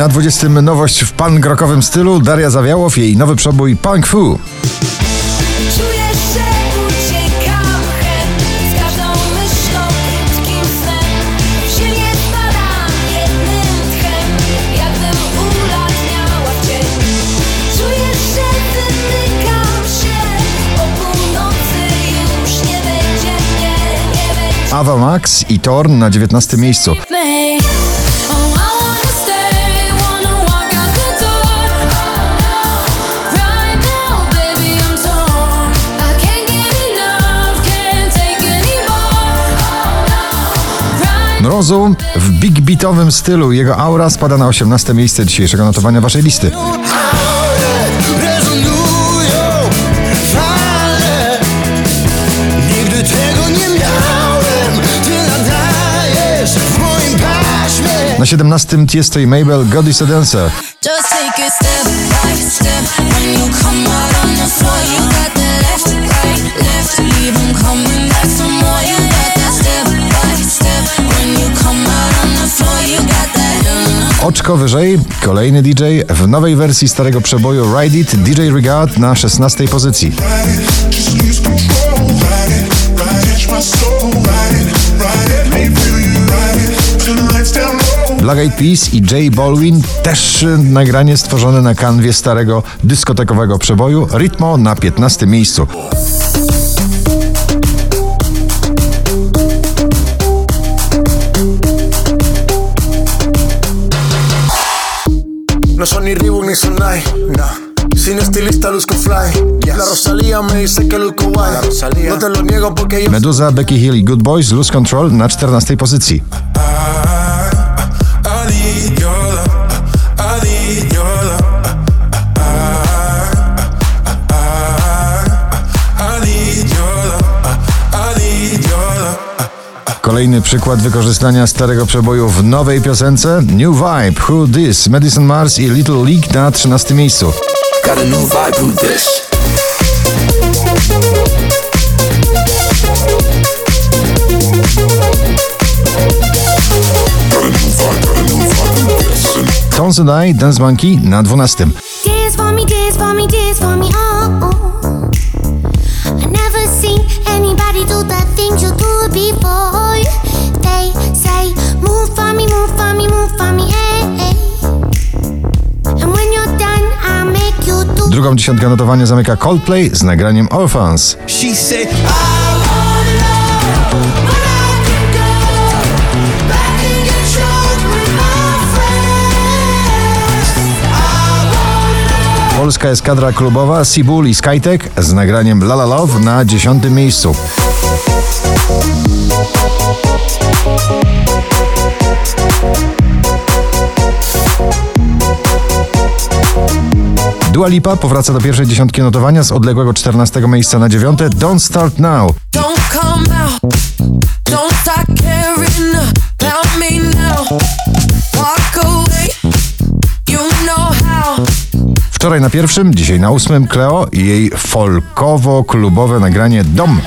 Na 20 nowość w punk rockowym stylu. Daria Zawiałow, jej nowy przebój Punk Fu. Czuję, że uciekam hen z każdą myślą, Mrozu w big beatowym stylu. Jego aura spada na 18 miejsce dzisiejszego notowania waszej listy. Na 17 Tiesto i Mabel God is a Dancer. Oczko wyżej, kolejny DJ w nowej wersji starego przeboju Ride It, DJ Regard na 16 pozycji. Black Eyed Peas i J Balwin też y, nagranie stworzone na kanwie starego dyskotekowego przeboju Ritmo na 15 miejscu. No son ni Reebok ni Sonai, no. Sin estilista luzco fly. La Rosalía me dice que luzco guay. No te lo niego porque yo Meduza, Becky Hill i Good Boys Lose Control na 14 pozycji. Kolejny przykład wykorzystania starego przeboju w nowej piosence New Vibe, Who This, Madison Mars i Little League na 13 miejscu. got a new vibe with this. Tones and I, Dance Monkey na 12. Dance for me, dance for me, dance for me, oh, oh. I never seen anybody do the things you do before. Drugą dziesiątkę notowania zamyka Coldplay z nagraniem Orphans. Polska eskadra klubowa Sibul i Skytek z nagraniem La La Love na 10 miejscu. Dua Lipa powraca do pierwszej dziesiątki notowania z odległego 14 miejsca na 9. Don't Start Now. Don't come out. Don't start caring about me now. Walk away. You know how. Wczoraj na pierwszym, dzisiaj na ósmym Cleo i jej folkowo-klubowe nagranie dom,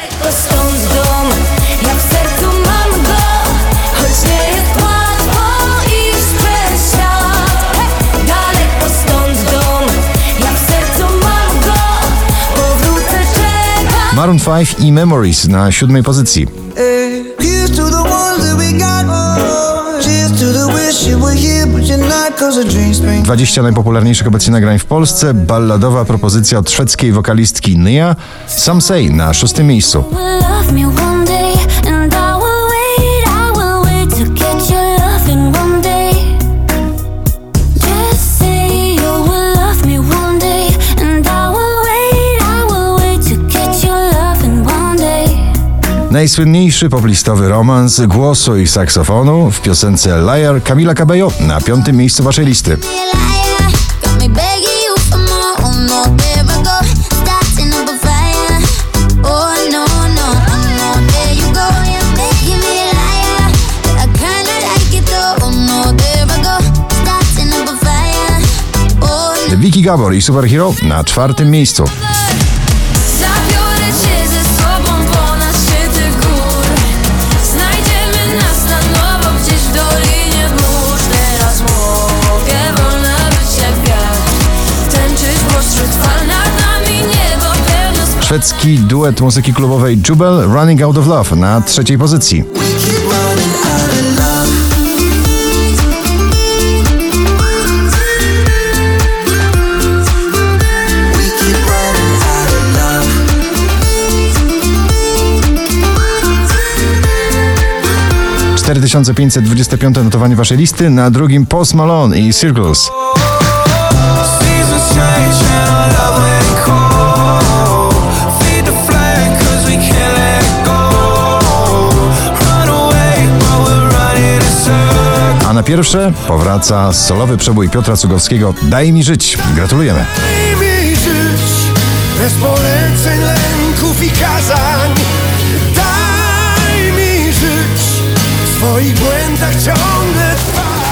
Maroon 5 i Memories na siódmej pozycji. 20 najpopularniejszych obecnie nagrań w Polsce, balladowa propozycja od szwedzkiej wokalistki Nia, Some Say na szóstym miejscu. Najsłynniejszy poplistowy romans głosu i saksofonu w piosence Liar Camila Cabello na piątym miejscu waszej listy. Be a liar, got me begging you szwedzki duet muzyki klubowej Jubel Running Out of Love na trzeciej pozycji. Love. 4525 notowanie waszej listy, na drugim Post Malone i Circles. Pierwsze powraca solowy przebój Piotra Cugowskiego Daj mi żyć. Gratulujemy. Daj mi żyć bez poleceń, lęków i kazań. Daj mi żyć w swoich błędach ciągle trwać.